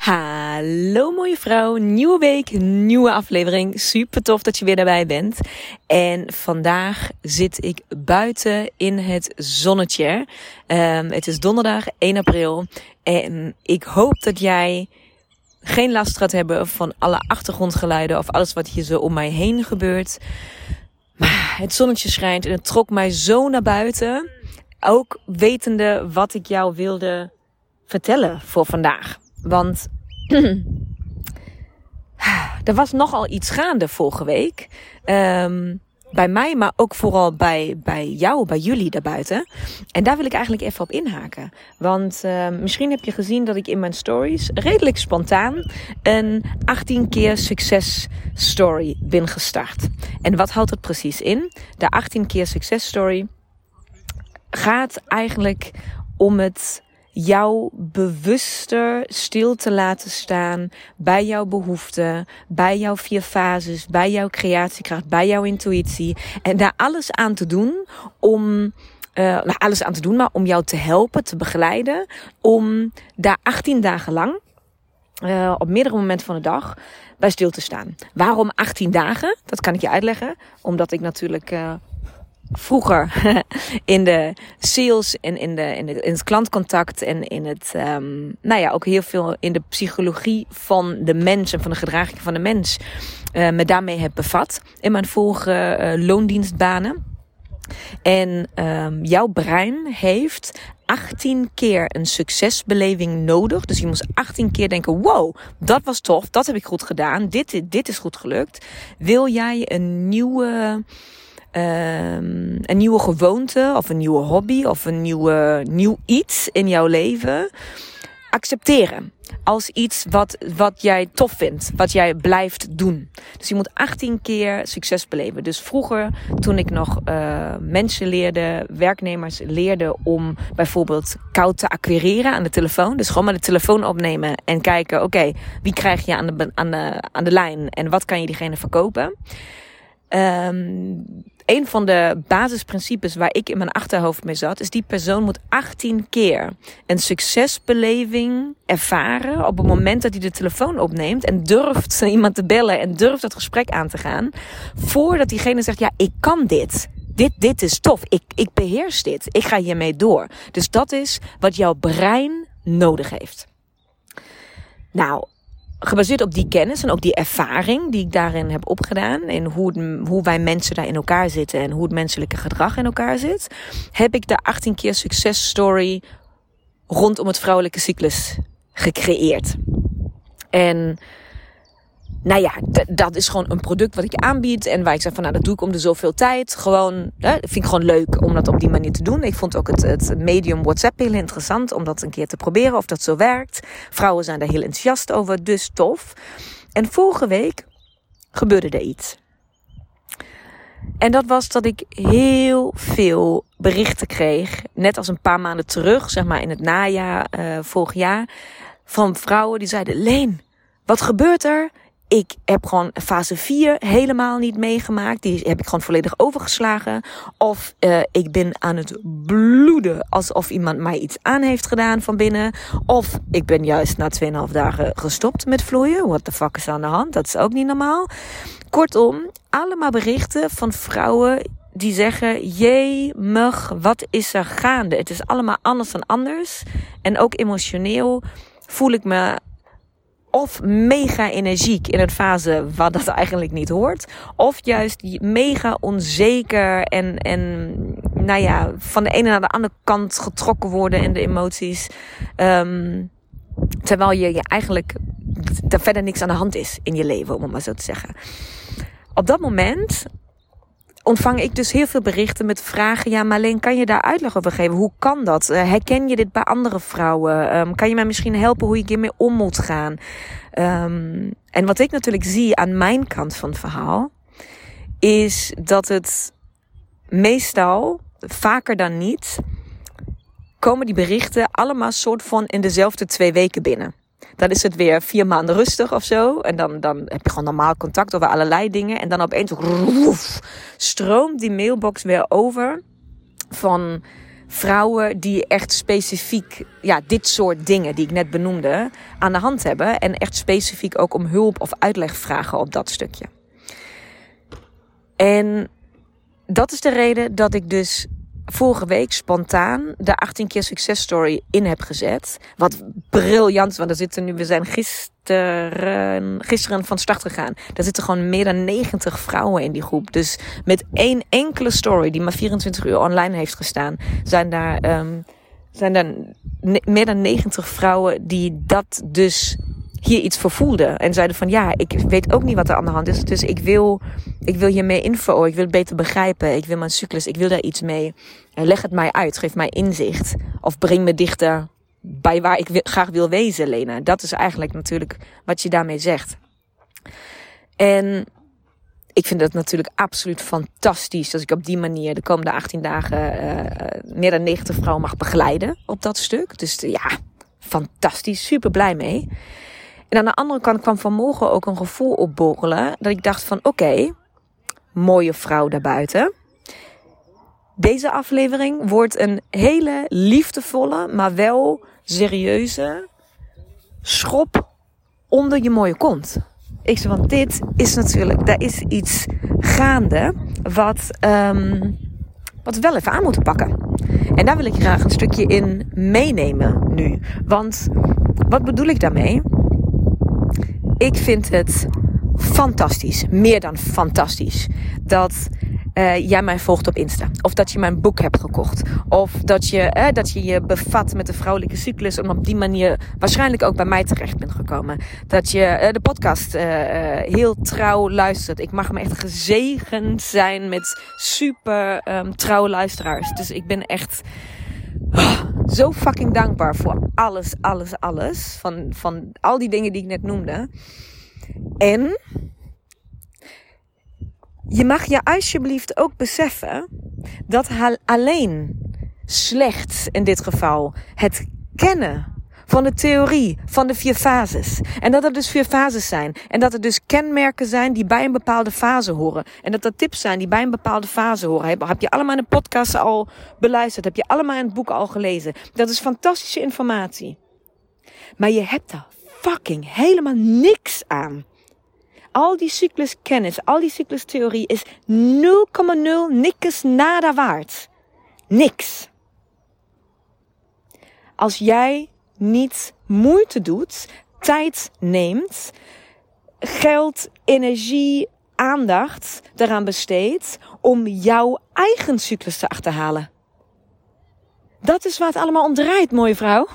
Hallo mooie vrouw, nieuwe week, nieuwe aflevering. Super tof dat je weer daarbij bent. En vandaag zit ik buiten in het zonnetje. Um, het is donderdag 1 april en ik hoop dat jij geen last gaat hebben van alle achtergrondgeluiden of alles wat hier zo om mij heen gebeurt. Maar het zonnetje schijnt en het trok mij zo naar buiten. Ook wetende wat ik jou wilde vertellen voor vandaag. Want er was nogal iets gaande vorige week. Um, bij mij, maar ook vooral bij, bij jou, bij jullie daarbuiten. En daar wil ik eigenlijk even op inhaken. Want uh, misschien heb je gezien dat ik in mijn stories redelijk spontaan een 18 keer succes story ben gestart. En wat houdt het precies in? De 18 keer succes story gaat eigenlijk om het jou bewuster stil te laten staan bij jouw behoeften, bij jouw vier fases, bij jouw creatiekracht, bij jouw intuïtie. En daar alles aan te doen om, uh, nou, alles aan te doen, maar om jou te helpen, te begeleiden, om daar 18 dagen lang, uh, op meerdere momenten van de dag, bij stil te staan. Waarom 18 dagen? Dat kan ik je uitleggen. Omdat ik natuurlijk uh, vroeger in de sales en in, de, in, in het klantcontact en in het, um, nou ja, ook heel veel in de psychologie van de mens en van de gedraging van de mens uh, me daarmee heb bevat in mijn vorige uh, loondienstbanen. En um, jouw brein heeft 18 keer een succesbeleving nodig. Dus je moest 18 keer denken: wow, dat was tof, dat heb ik goed gedaan, dit, dit is goed gelukt. Wil jij een nieuwe um, een nieuwe gewoonte of een nieuwe hobby of een nieuwe, nieuw iets in jouw leven accepteren. Als iets wat, wat jij tof vindt, wat jij blijft doen. Dus je moet 18 keer succes beleven. Dus vroeger, toen ik nog uh, mensen leerde, werknemers leerde om bijvoorbeeld koud te acquireren aan de telefoon. Dus gewoon maar de telefoon opnemen en kijken, oké, wie krijg je aan de, aan, de, aan de lijn en wat kan je diegene verkopen. Um, een van de basisprincipes waar ik in mijn achterhoofd mee zat, is die persoon moet 18 keer een succesbeleving ervaren op het moment dat hij de telefoon opneemt en durft iemand te bellen en durft dat gesprek aan te gaan, voordat diegene zegt, ja, ik kan dit. Dit, dit is tof. Ik, ik beheers dit. Ik ga hiermee door. Dus dat is wat jouw brein nodig heeft. Nou, gebaseerd op die kennis en ook die ervaring die ik daarin heb opgedaan. En hoe, hoe wij mensen daar in elkaar zitten en hoe het menselijke gedrag in elkaar zit. Heb ik de 18 keer succes story rondom het vrouwelijke cyclus gecreëerd. En nou ja, dat is gewoon een product wat ik aanbied. En waar ik zeg van, nou, dat doe ik om de zoveel tijd. Gewoon, hè, vind ik gewoon leuk om dat op die manier te doen. Ik vond ook het, het medium WhatsApp heel interessant om dat een keer te proberen of dat zo werkt. Vrouwen zijn daar heel enthousiast over, dus tof. En vorige week gebeurde er iets. En dat was dat ik heel veel berichten kreeg, net als een paar maanden terug, zeg maar in het najaar uh, vorig jaar, van vrouwen die zeiden: Leen, wat gebeurt er? Ik heb gewoon fase 4 helemaal niet meegemaakt. Die heb ik gewoon volledig overgeslagen. Of uh, ik ben aan het bloeden alsof iemand mij iets aan heeft gedaan van binnen. Of ik ben juist na 2,5 dagen gestopt met vloeien. What the fuck is aan de hand? Dat is ook niet normaal. Kortom, allemaal berichten van vrouwen die zeggen: Jee, mug, wat is er gaande? Het is allemaal anders dan anders. En ook emotioneel voel ik me of mega energiek in een fase waar dat eigenlijk niet hoort. Of juist mega onzeker en, en nou ja, van de ene naar de andere kant getrokken worden in de emoties. Um, terwijl je, je eigenlijk er verder niks aan de hand is in je leven, om het maar zo te zeggen. Op dat moment ontvang ik dus heel veel berichten met vragen. Ja, Marleen, kan je daar uitleg over geven? Hoe kan dat? Uh, herken je dit bij andere vrouwen? Um, kan je mij misschien helpen hoe ik hiermee om moet gaan? Um, en wat ik natuurlijk zie aan mijn kant van het verhaal, is dat het meestal, vaker dan niet, komen die berichten allemaal soort van in dezelfde twee weken binnen. Dan is het weer vier maanden rustig of zo. En dan, dan heb je gewoon normaal contact over allerlei dingen. En dan opeens roef, stroomt die mailbox weer over van vrouwen die echt specifiek ja, dit soort dingen die ik net benoemde aan de hand hebben. En echt specifiek ook om hulp of uitleg vragen op dat stukje. En dat is de reden dat ik dus vorige week spontaan de 18 keer successtory in heb gezet. Wat briljant, want er zitten nu, we zijn gisteren, gisteren van start gegaan. Er zitten gewoon meer dan 90 vrouwen in die groep. Dus met één enkele story die maar 24 uur online heeft gestaan, zijn daar, um, zijn daar meer dan 90 vrouwen die dat dus hier iets voor voelde. En zeiden van ja, ik weet ook niet wat er aan de hand is. Dus ik wil, ik wil hier meer info. Ik wil het beter begrijpen. Ik wil mijn cyclus. Ik wil daar iets mee. Leg het mij uit. Geef mij inzicht. Of breng me dichter bij waar ik graag wil wezen, Lena. Dat is eigenlijk natuurlijk wat je daarmee zegt. En ik vind het natuurlijk absoluut fantastisch dat ik op die manier de komende 18 dagen uh, meer dan 90 vrouwen mag begeleiden op dat stuk. Dus ja, fantastisch. Super blij mee. En aan de andere kant kwam vanmorgen ook een gevoel opborrelen. Dat ik dacht van oké, mooie vrouw daarbuiten. Deze aflevering wordt een hele liefdevolle, maar wel serieuze schop onder je mooie kont. Ik zei, want dit is natuurlijk, daar is iets gaande wat, um, wat we wel even aan moeten pakken. En daar wil ik graag een stukje in meenemen nu. Want wat bedoel ik daarmee? Ik vind het fantastisch, meer dan fantastisch, dat uh, jij mij volgt op Insta. Of dat je mijn boek hebt gekocht. Of dat je, uh, dat je je bevat met de vrouwelijke cyclus. En op die manier waarschijnlijk ook bij mij terecht bent gekomen. Dat je uh, de podcast heel trouw luistert. Ik mag me echt gezegend zijn met super um, trouwe luisteraars. Dus ik ben echt oh, zo fucking dankbaar voor alles, alles, alles. Van, van al die dingen die ik net noemde. En je mag je alsjeblieft ook beseffen dat alleen slechts in dit geval het kennen van de theorie van de vier fases. En dat er dus vier fases zijn. En dat er dus kenmerken zijn die bij een bepaalde fase horen. En dat er tips zijn die bij een bepaalde fase horen. Heb, je allemaal in de podcast al beluisterd? Heb je allemaal in het boek al gelezen? Dat is fantastische informatie. Maar je hebt daar fucking helemaal niks aan. Al die cycluskennis, al die cyclustheorie is 0,0 niks nada waard. Niks. Als jij niet moeite doet, tijd neemt, geld, energie, aandacht eraan besteedt om jouw eigen cyclus te achterhalen. Dat is waar het allemaal om draait, mooie vrouw.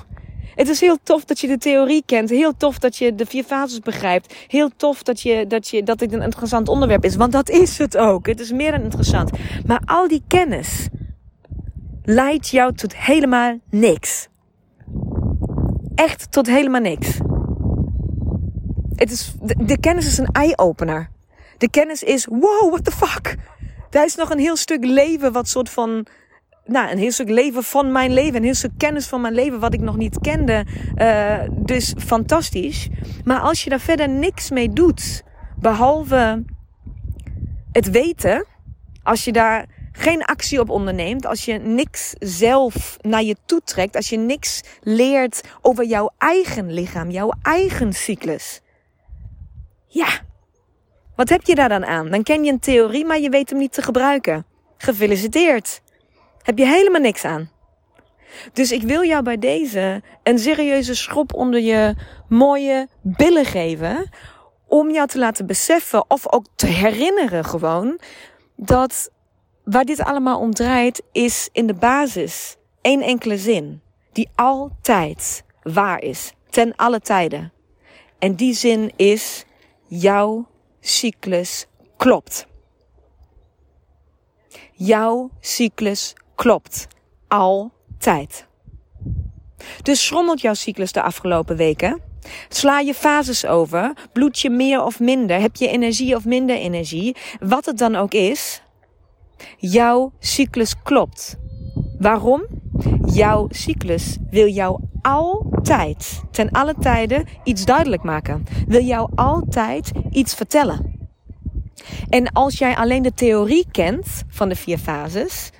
Het is heel tof dat je de theorie kent. Heel tof dat je de vier fases begrijpt. Heel tof dat, je, dat, je, dat dit een interessant onderwerp is. Want dat is het ook. Het is meer dan interessant. Maar al die kennis leidt jou tot helemaal niks. Echt tot helemaal niks. Het is, de, kennis is een eye-opener. De kennis is, wow, what the fuck? Daar is nog een heel stuk leven wat soort van nou, een heel stuk leven van mijn leven. Een heel stuk kennis van mijn leven wat ik nog niet kende. Uh, dus fantastisch. Maar als je daar verder niks mee doet, behalve het weten, als je daar geen actie op onderneemt, als je niks zelf naar je toe trekt, als je niks leert over jouw eigen lichaam, jouw eigen cyclus. Ja, wat heb je daar dan aan? Dan ken je een theorie, maar je weet hem niet te gebruiken. Gefeliciteerd. Heb je helemaal niks aan. Dus ik wil jou bij deze een serieuze schop onder je mooie billen geven. Om jou te laten beseffen of ook te herinneren gewoon dat waar dit allemaal om draait is in de basis één enkele zin. Die altijd waar is. Ten alle tijden. En die zin is jouw cyclus klopt. Jouw cyclus klopt. Altijd. Dus schrommelt jouw cyclus de afgelopen weken? Sla je fases over? Bloed je meer of minder? Heb je energie of minder energie? Wat het dan ook is, jouw cyclus klopt. Waarom? Jouw cyclus wil jou altijd, ten alle tijden, iets duidelijk maken. Wil jou altijd iets vertellen. En als jij alleen de theorie kent van de vier fases,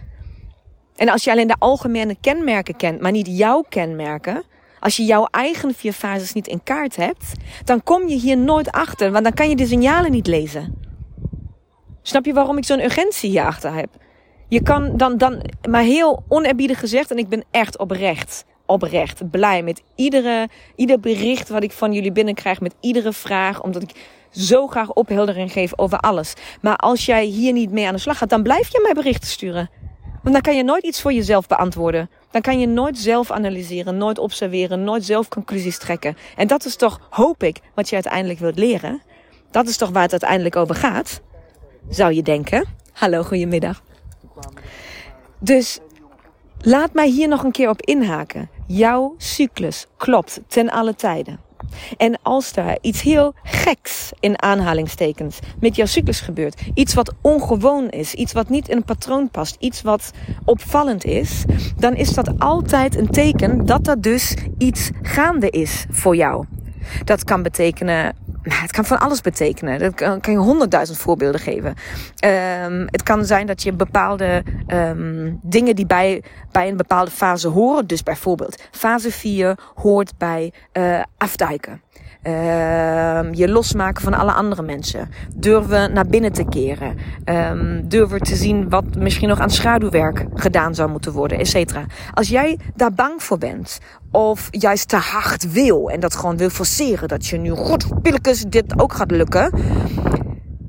en als je alleen de algemene kenmerken kent, maar niet jouw kenmerken, als je jouw eigen vier fases niet in kaart hebt, dan kom je hier nooit achter, want dan kan je de signalen niet lezen. Snap je waarom ik zo'n urgentie hierachter heb? Je kan dan, dan, maar heel onerbiedig gezegd, en ik ben echt oprecht, oprecht blij met iedere, ieder bericht wat ik van jullie binnenkrijg, met iedere vraag, omdat ik zo graag opheldering geef over alles. Maar als jij hier niet mee aan de slag gaat, dan blijf je mij berichten sturen. Want dan kan je nooit iets voor jezelf beantwoorden. Dan kan je nooit zelf analyseren, nooit observeren, nooit zelf conclusies trekken. En dat is toch, hoop ik, wat je uiteindelijk wilt leren. Dat is toch waar het uiteindelijk over gaat, zou je denken. Hallo, goedemiddag. Dus laat mij hier nog een keer op inhaken. Jouw cyclus klopt ten alle tijden. En als er iets heel geks in aanhalingstekens met jouw cyclus gebeurt, iets wat ongewoon is, iets wat niet in een patroon past, iets wat opvallend is, dan is dat altijd een teken dat er dus iets gaande is voor jou. Dat kan betekenen nou, het kan van alles betekenen. Dat kan, je honderdduizend voorbeelden geven. Um, het kan zijn dat je bepaalde um, dingen die bij, bij een bepaalde fase horen. Dus bijvoorbeeld fase 4 hoort bij uh, afduiken. Um, je losmaken van alle andere mensen. Durven naar binnen te keren. Um, durven te zien wat misschien nog aan schaduwwerk gedaan zou moeten worden, et cetera. Als jij daar bang voor bent, of juist te hard wil en dat gewoon wil forceren, dat je nu godpillekes dit ook gaat lukken,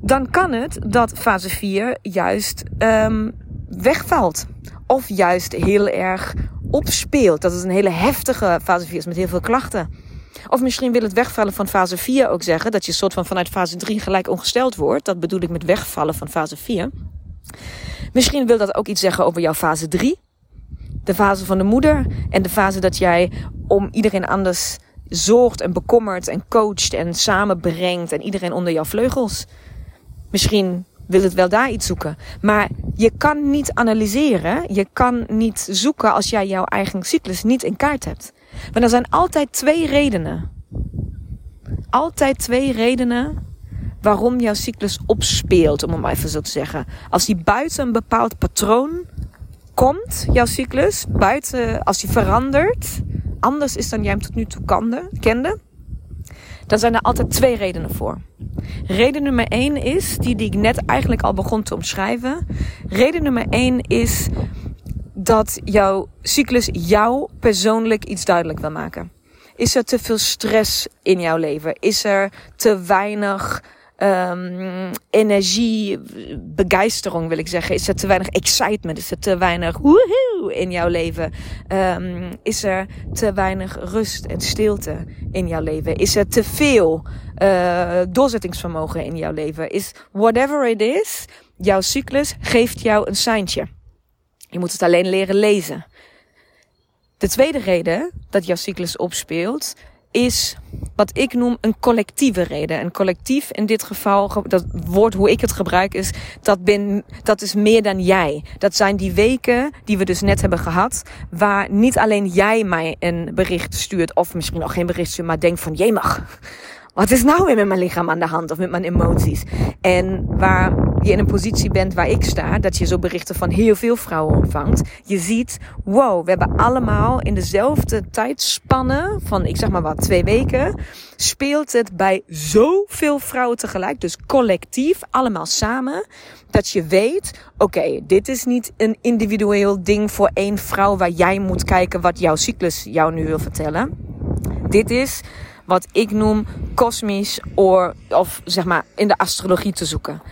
dan kan het dat fase 4 juist um, wegvalt. Of juist heel erg opspeelt. Dat het een hele heftige fase 4 is met heel veel klachten. Of misschien wil het wegvallen van fase 4 ook zeggen dat je soort van vanuit fase 3 gelijk ongesteld wordt. Dat bedoel ik met wegvallen van fase 4. Misschien wil dat ook iets zeggen over jouw fase 3. De fase van de moeder en de fase dat jij om iedereen anders zorgt en bekommert en coacht en samenbrengt en iedereen onder jouw vleugels. Misschien wil het wel daar iets zoeken. Maar je kan niet analyseren, je kan niet zoeken als jij jouw eigen cyclus niet in kaart hebt. Maar er zijn altijd twee redenen. Altijd twee redenen waarom jouw cyclus opspeelt, om het maar even zo te zeggen. Als die buiten een bepaald patroon komt, jouw cyclus, buiten, als die verandert, anders is dan jij hem tot nu toe kende, dan zijn er altijd twee redenen voor. Reden nummer één is, die, die ik net eigenlijk al begon te omschrijven. Reden nummer één is dat jouw cyclus jou persoonlijk iets duidelijk wil maken? Is er te veel stress in jouw leven? Is er te weinig um, energie, begeistering wil ik zeggen? Is er te weinig excitement? Is er te weinig woehoe in jouw leven? Um, is er te weinig rust en stilte in jouw leven? Is er te veel uh, doorzettingsvermogen in jouw leven? Is whatever it is, jouw cyclus geeft jou een seintje. Je moet het alleen leren lezen. De tweede reden dat jouw cyclus opspeelt, is wat ik noem een collectieve reden. Een collectief in dit geval, dat woord hoe ik het gebruik is, dat, ben, dat is meer dan jij. Dat zijn die weken die we dus net hebben gehad, waar niet alleen jij mij een bericht stuurt, of misschien nog geen bericht stuurt, maar denkt van, je mag wat is nou weer met mijn lichaam aan de hand of met mijn emoties? En waar je in een positie bent waar ik sta, dat je zo berichten van heel veel vrouwen ontvangt. Je ziet, wow, we hebben allemaal in dezelfde tijdspanne van, ik zeg maar wat, twee weken, speelt het bij zoveel vrouwen tegelijk, dus collectief, allemaal samen, dat je weet, oké, dit is niet een individueel ding voor één vrouw waar jij moet kijken wat jouw cyclus jou nu wil vertellen. Dit is wat ik noem kosmisch of, of zeg maar in de astrologie te zoeken.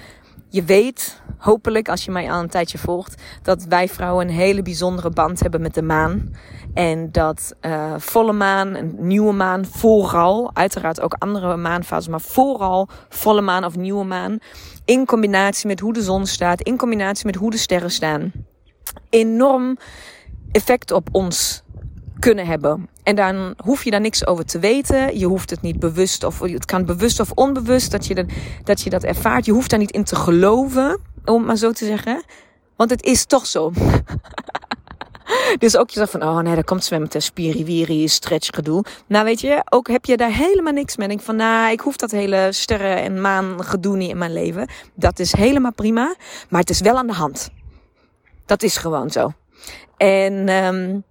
Je weet, hopelijk als je mij al een tijdje volgt, dat wij vrouwen een hele bijzondere band hebben met de maan. En dat uh, volle maan, een nieuwe maan, vooral, uiteraard ook andere maanfasen, maar vooral volle maan of nieuwe maan, in combinatie met hoe de zon staat, in combinatie met hoe de sterren staan, enorm effect op ons kunnen hebben. En dan hoef je daar niks over te weten. Je hoeft het niet bewust of het kan bewust of onbewust dat je, dat, dat, je dat ervaart. Je hoeft daar niet in te geloven, om maar zo te zeggen. Want het is toch zo. dus ook je zegt van, oh nee, daar komt zwemmen te spiriwiri, stretch gedoe. Nou weet je, ook heb je daar helemaal niks mee. Denk van, nou, ik hoef dat hele sterren en maan gedoe niet in mijn leven. Dat is helemaal prima. Maar het is wel aan de hand. Dat is gewoon zo. En um,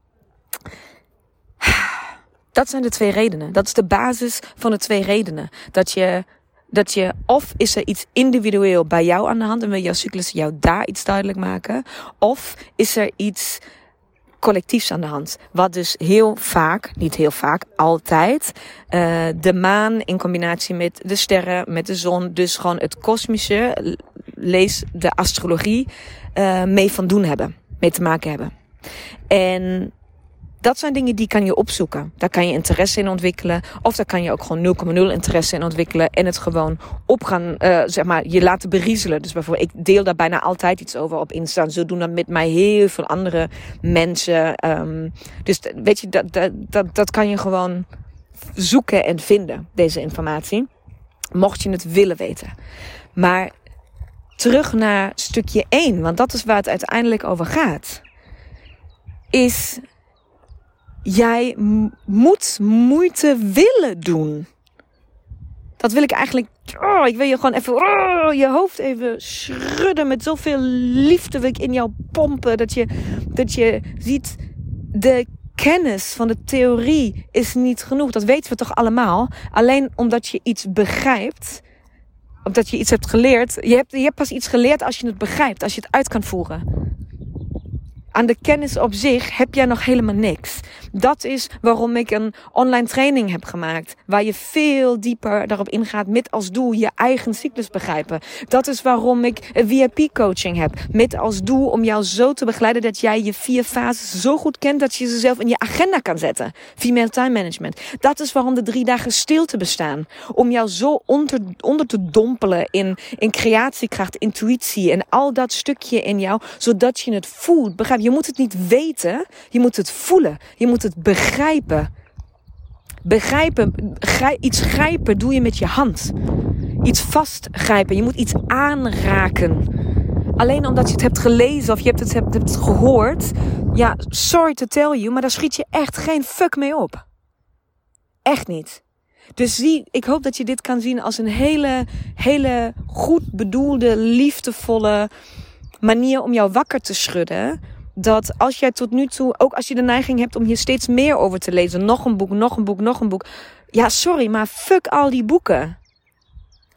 dat zijn de twee redenen. Dat is de basis van de twee redenen. Dat je, dat je, of is er iets individueel bij jou aan de hand en wil jouw cyclus jou daar iets duidelijk maken, of is er iets collectiefs aan de hand. Wat dus heel vaak, niet heel vaak, altijd, uh, de maan in combinatie met de sterren, met de zon, dus gewoon het kosmische, lees de astrologie, uh, mee van doen hebben, mee te maken hebben. En dat zijn dingen die kan je opzoeken. Daar kan je interesse in ontwikkelen. Of daar kan je ook gewoon 0,0 interesse in ontwikkelen. En het gewoon op gaan, uh, zeg maar, je laten beriezelen. Dus bijvoorbeeld, ik deel daar bijna altijd iets over op Insta. Zo doen dat met mij heel veel andere mensen. Um, dus weet je, dat, dat, dat, dat kan je gewoon zoeken en vinden, deze informatie. Mocht je het willen weten. Maar terug naar stukje 1, want dat is waar het uiteindelijk over gaat. Is jij moet moeite willen doen. Dat wil ik eigenlijk. Oh, ik wil je gewoon even. Oh, je hoofd even schudden. Met zoveel liefde wil ik in jou pompen. Dat je, dat je ziet. De kennis van de theorie is niet genoeg. Dat weten we toch allemaal. Alleen omdat je iets begrijpt. Omdat je iets hebt geleerd. Je hebt, je hebt pas iets geleerd als je het begrijpt. Als je het uit kan voeren aan de kennis op zich heb jij nog helemaal niks. Dat is waarom ik een online training heb gemaakt. Waar je veel dieper daarop ingaat met als doel je eigen cyclus begrijpen. Dat is waarom ik VIP coaching heb. Met als doel om jou zo te begeleiden dat jij je vier fases zo goed kent dat je ze zelf in je agenda kan zetten. Female time management. Dat is waarom de drie dagen stilte bestaan. Om jou zo onder, onder te dompelen in, in creatiekracht, intuïtie en al dat stukje in jou. Zodat je het voelt. Begrijp je moet het niet weten, je moet het voelen. Je moet het begrijpen. Begrijpen, iets grijpen doe je met je hand. Iets vastgrijpen, je moet iets aanraken. Alleen omdat je het hebt gelezen of je hebt het, hebt, hebt gehoord. Ja, sorry to tell you, maar daar schiet je echt geen fuck mee op. Echt niet. Dus zie, ik hoop dat je dit kan zien als een hele, hele goed bedoelde, liefdevolle manier om jou wakker te schudden dat als jij tot nu toe, ook als je de neiging hebt om hier steeds meer over te lezen, nog een boek, nog een boek, nog een boek. Ja, sorry, maar fuck al die boeken.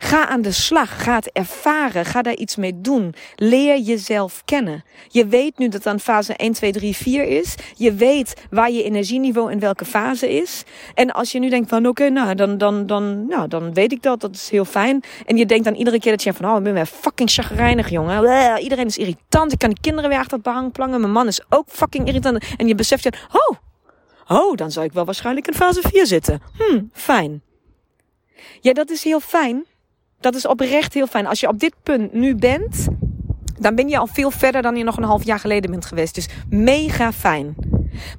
Ga aan de slag, ga het ervaren, ga daar iets mee doen. Leer jezelf kennen. Je weet nu dat dan fase 1, 2, 3, 4 is. Je weet waar je energieniveau in welke fase is. En als je nu denkt van oké, nou, dan, dan, dan, nou, dan weet ik dat, dat is heel fijn. En je denkt dan iedere keer dat je van oh, ik ben weer fucking chagrijnig, jongen. iedereen is irritant, ik kan de kinderen weer achter het behang plangen. Mijn man is ook fucking irritant. En je beseft je, oh, oh, dan zou ik wel waarschijnlijk in fase 4 zitten. Hm, fijn. Ja, dat is heel fijn. Dat is oprecht heel fijn. Als je op dit punt nu bent, dan ben je al veel verder dan je nog een half jaar geleden bent geweest. Dus mega fijn.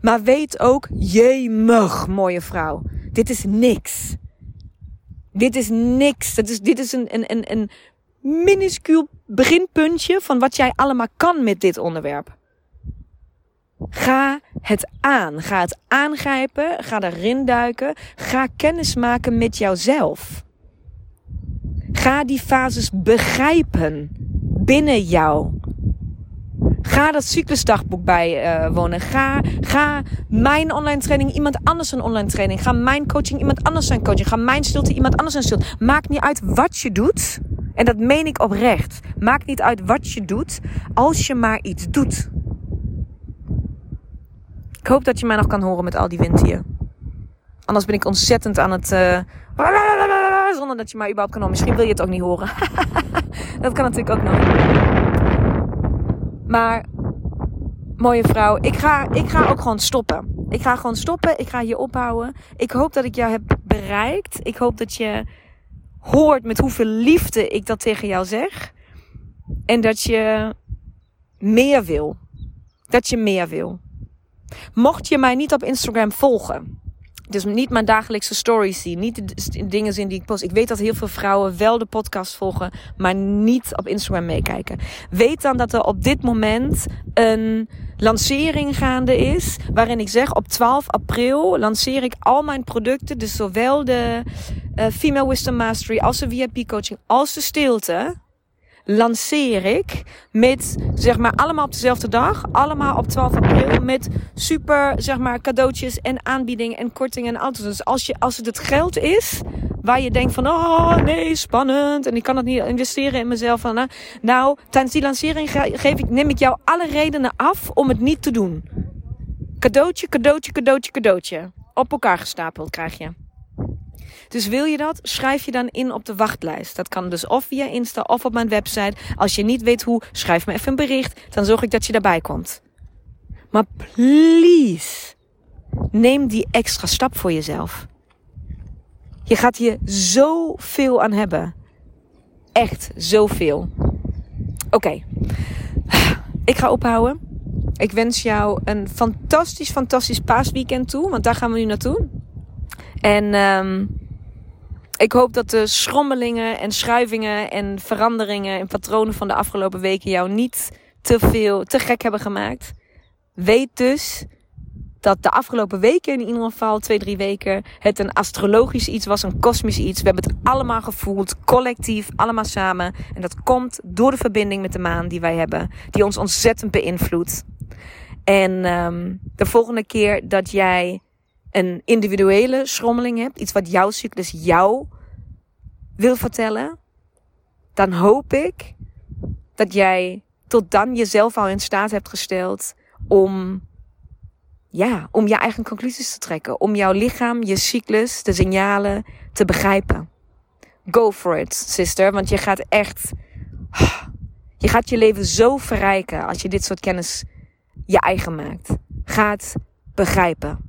Maar weet ook, jemig, mooie vrouw. Dit is niks. Dit is niks. Dat is, dit is een, een, een, een minuscuul beginpuntje van wat jij allemaal kan met dit onderwerp. Ga het aan. Ga het aangrijpen. Ga erin duiken. Ga kennis maken met jouzelf. Ga die fases begrijpen binnen jou. Ga dat cyclusdagboek bijwonen. ga, ga mijn online training iemand anders een online training. Ga mijn coaching iemand anders zijn coaching. Ga mijn stilte iemand anders zijn stilte. Maakt niet uit wat je doet. En dat meen ik oprecht. Maakt niet uit wat je doet. Als je maar iets doet. Ik hoop dat je mij nog kan horen met al die wind hier. Anders ben ik ontzettend aan het. Uh, zonder dat je mij überhaupt kan horen. Misschien wil je het ook niet horen. dat kan natuurlijk ook nog. Maar, mooie vrouw, ik ga, ik ga ook gewoon stoppen. Ik ga gewoon stoppen. Ik ga hier ophouden. Ik hoop dat ik jou heb bereikt. Ik hoop dat je hoort met hoeveel liefde ik dat tegen jou zeg. En dat je meer wil. Dat je meer wil. Mocht je mij niet op Instagram volgen, dus niet mijn dagelijkse stories zien, niet de dingen zien die ik post. Ik weet dat heel veel vrouwen wel de podcast volgen, maar niet op Instagram meekijken. Weet dan dat er op dit moment een lancering gaande is, waarin ik zeg op 12 april lanceer ik al mijn producten, dus zowel de uh, Female Wisdom Mastery als de VIP coaching als de stilte lanceer ik met, zeg maar, allemaal op dezelfde dag. Allemaal op 12 april met super, zeg maar, cadeautjes en aanbiedingen en kortingen en alles. Dus als, je, als het het geld is waar je denkt van, oh nee, spannend. En ik kan het niet investeren in mezelf. Van, nou, nou tijdens die lancering geef ik, neem ik jou alle redenen af om het niet te doen. Cadeautje, cadeautje, cadeautje, cadeautje. Op elkaar gestapeld krijg je. Dus wil je dat, schrijf je dan in op de wachtlijst. Dat kan dus of via Insta of op mijn website. Als je niet weet hoe, schrijf me even een bericht. Dan zorg ik dat je daarbij komt. Maar please, neem die extra stap voor jezelf. Je gaat hier zoveel aan hebben. Echt zoveel. Oké, ik ga ophouden. Ik wens jou een fantastisch, fantastisch paasweekend toe. Want daar gaan we nu naartoe. En um, ik hoop dat de schommelingen en schuivingen en veranderingen en patronen van de afgelopen weken jou niet te veel, te gek hebben gemaakt. Weet dus dat de afgelopen weken, in ieder geval twee, drie weken, het een astrologisch iets was, een kosmisch iets. We hebben het allemaal gevoeld, collectief, allemaal samen. En dat komt door de verbinding met de maan die wij hebben, die ons ontzettend beïnvloedt. En um, de volgende keer dat jij een individuele schommeling hebt, iets wat jouw cyclus jou wil vertellen, dan hoop ik dat jij tot dan jezelf al in staat hebt gesteld om, ja, om je eigen conclusies te trekken, om jouw lichaam, je cyclus, de signalen te begrijpen. Go for it, sister, want je gaat echt, je gaat je leven zo verrijken als je dit soort kennis je eigen maakt. Gaat begrijpen.